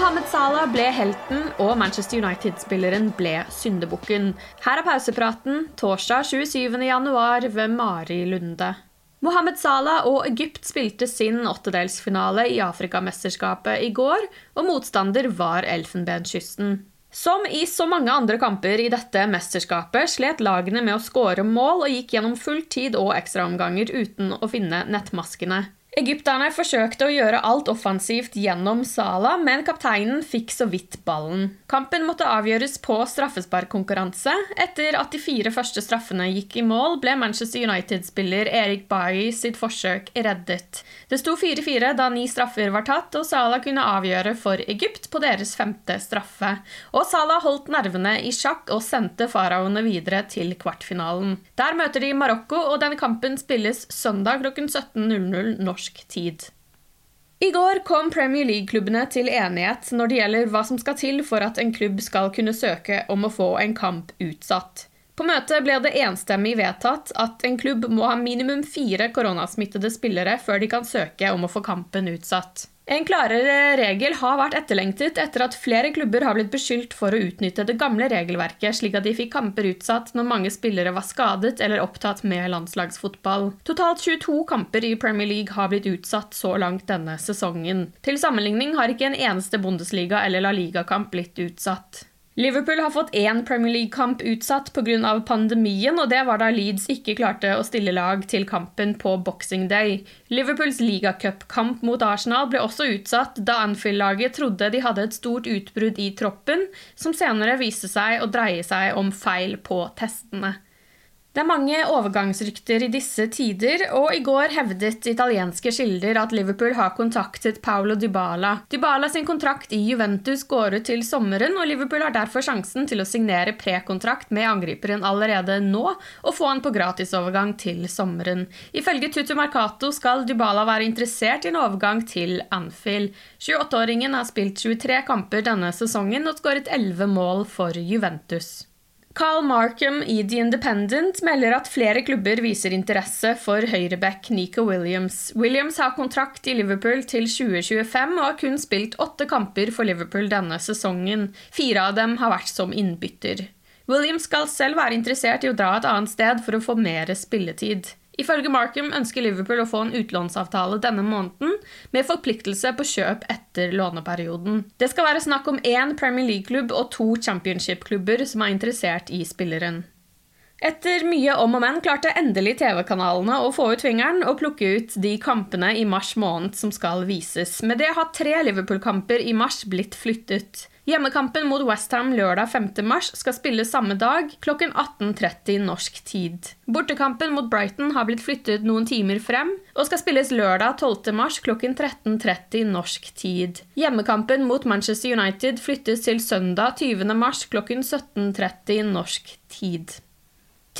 Mohammed Salah ble helten, og Manchester United-spilleren ble syndebukken. Her er pausepraten torsdag 27. januar ved Mari Lunde. Mohammed Salah og Egypt spilte sin åttedelsfinale i Afrikamesterskapet i går, og motstander var Elfenbenskysten. Som i så mange andre kamper i dette mesterskapet slet lagene med å skåre mål og gikk gjennom full tid og ekstraomganger uten å finne nettmaskene. Egypterne forsøkte å gjøre alt offensivt gjennom Sala, men kapteinen fikk så vidt ballen. Kampen måtte avgjøres på straffesparkkonkurranse. Etter at de fire første straffene gikk i mål, ble Manchester United-spiller Erik Bailly sitt forsøk reddet. Det sto 4-4 da ni straffer var tatt, og Sala kunne avgjøre for Egypt på deres femte straffe. Og Sala holdt nervene i sjakk og sendte faraoene videre til kvartfinalen. Der møter de Marokko, og denne kampen spilles søndag klokken 17.00 norsk norsk tid. I går kom Premier League-klubbene til enighet når det gjelder hva som skal til for at en klubb skal kunne søke om å få en kamp utsatt. På møtet ble det enstemmig vedtatt at en klubb må ha minimum fire koronasmittede spillere før de kan søke om å få kampen utsatt. En klarere regel har vært etterlengtet etter at flere klubber har blitt beskyldt for å utnytte det gamle regelverket, slik at de fikk kamper utsatt når mange spillere var skadet eller opptatt med landslagsfotball. Totalt 22 kamper i Premier League har blitt utsatt så langt denne sesongen. Til sammenligning har ikke en eneste Bundesliga- eller La Liga-kamp blitt utsatt. Liverpool har fått én Premier League-kamp utsatt pga. pandemien, og det var da Leeds ikke klarte å stille lag til kampen på Boxing Day. Liverpools ligacupkamp mot Arsenal ble også utsatt da Anfield-laget trodde de hadde et stort utbrudd i troppen, som senere viste seg å dreie seg om feil på testene. Det er mange overgangsrykter i disse tider, og i går hevdet italienske kilder at Liverpool har kontaktet Paulo Dybala. Dybala sin kontrakt i Juventus går ut til sommeren, og Liverpool har derfor sjansen til å signere prekontrakt med angriperen allerede nå, og få han på gratisovergang til sommeren. Ifølge Tutu Marcato skal Dybala være interessert i en overgang til Anfield. 28-åringen har spilt 23 kamper denne sesongen og skåret 11 mål for Juventus. Carl Markham i The Independent melder at flere klubber viser interesse for høyreback Nico Williams. Williams har kontrakt i Liverpool til 2025 og har kun spilt åtte kamper for Liverpool denne sesongen. Fire av dem har vært som innbytter. Williams skal selv være interessert i å dra et annet sted for å få mer spilletid. Ifølge Markham ønsker Liverpool å få en utlånsavtale denne måneden, med forpliktelse på kjøp etter låneperioden. Det skal være snakk om én Premier League-klubb og to championship-klubber som er interessert i spilleren. Etter mye om og men klarte endelig TV-kanalene å få ut fingeren og plukke ut de kampene i mars måned som skal vises. Med det har tre Liverpool-kamper i mars blitt flyttet. Hjemmekampen mot Westham lørdag 5. mars skal spilles samme dag klokken 18.30 norsk tid. Bortekampen mot Brighton har blitt flyttet noen timer frem og skal spilles lørdag 12. mars klokken 13.30 norsk tid. Hjemmekampen mot Manchester United flyttes til søndag 20. mars klokken 17.30 norsk tid.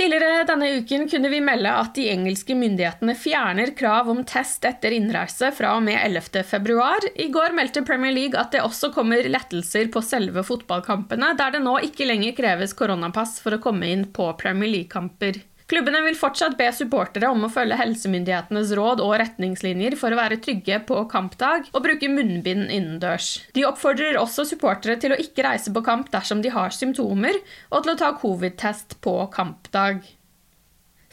Tidligere denne uken kunne vi melde at de engelske myndighetene fjerner krav om test etter innreise fra og med 11. februar. I går meldte Premier League at det også kommer lettelser på selve fotballkampene, der det nå ikke lenger kreves koronapass for å komme inn på Premier League-kamper. Klubbene vil fortsatt be supportere om å følge helsemyndighetenes råd og retningslinjer for å være trygge på kampdag, og bruke munnbind innendørs. De oppfordrer også supportere til å ikke reise på kamp dersom de har symptomer, og til å ta covid-test på kampdag.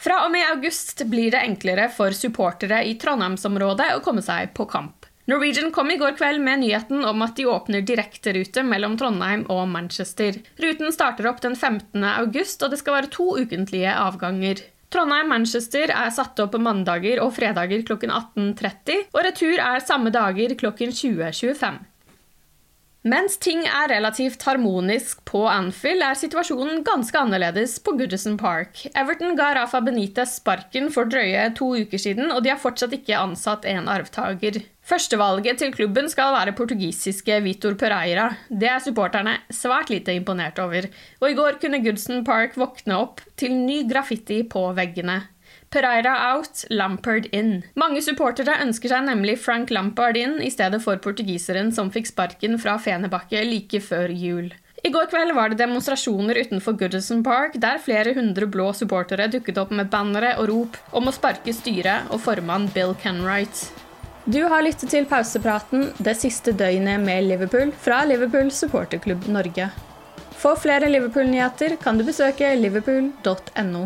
Fra og med august blir det enklere for supportere i Trondheimsområdet å komme seg på kamp. Norwegian kom i går kveld med nyheten om at de åpner direkterute mellom Trondheim og Manchester. Ruten starter opp den 15. august, og det skal være to ukentlige avganger. Trondheim-Manchester er satt opp mandager og fredager klokken 18.30, og retur er samme dager klokken 20.25. Mens ting er relativt harmonisk på Anfield, er situasjonen ganske annerledes på Goodison Park. Everton ga Rafa Benitez sparken for drøye to uker siden, og de har fortsatt ikke ansatt en arvtaker. Førstevalget til klubben skal være portugisiske Vitor Pereira. Det er supporterne svært lite imponert over, og i går kunne Goodson Park våkne opp til ny graffiti på veggene. Pereira out, Lampard in. Mange supportere ønsker seg nemlig Frank Lampard inn i stedet for portugiseren som fikk sparken fra Fenebakke like før jul. I går kveld var det demonstrasjoner utenfor Goodison Park, der flere hundre blå supportere dukket opp med bannere og rop om å sparke styret og formann Bill Kenwright. Du har lyttet til pausepraten det siste døgnet med Liverpool fra Liverpool supporterklubb Norge. For flere Liverpool-nyheter kan du besøke liverpool.no.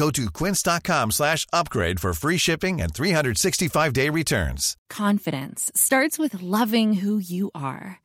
Go to quince.com slash upgrade for free shipping and 365-day returns. Confidence starts with loving who you are.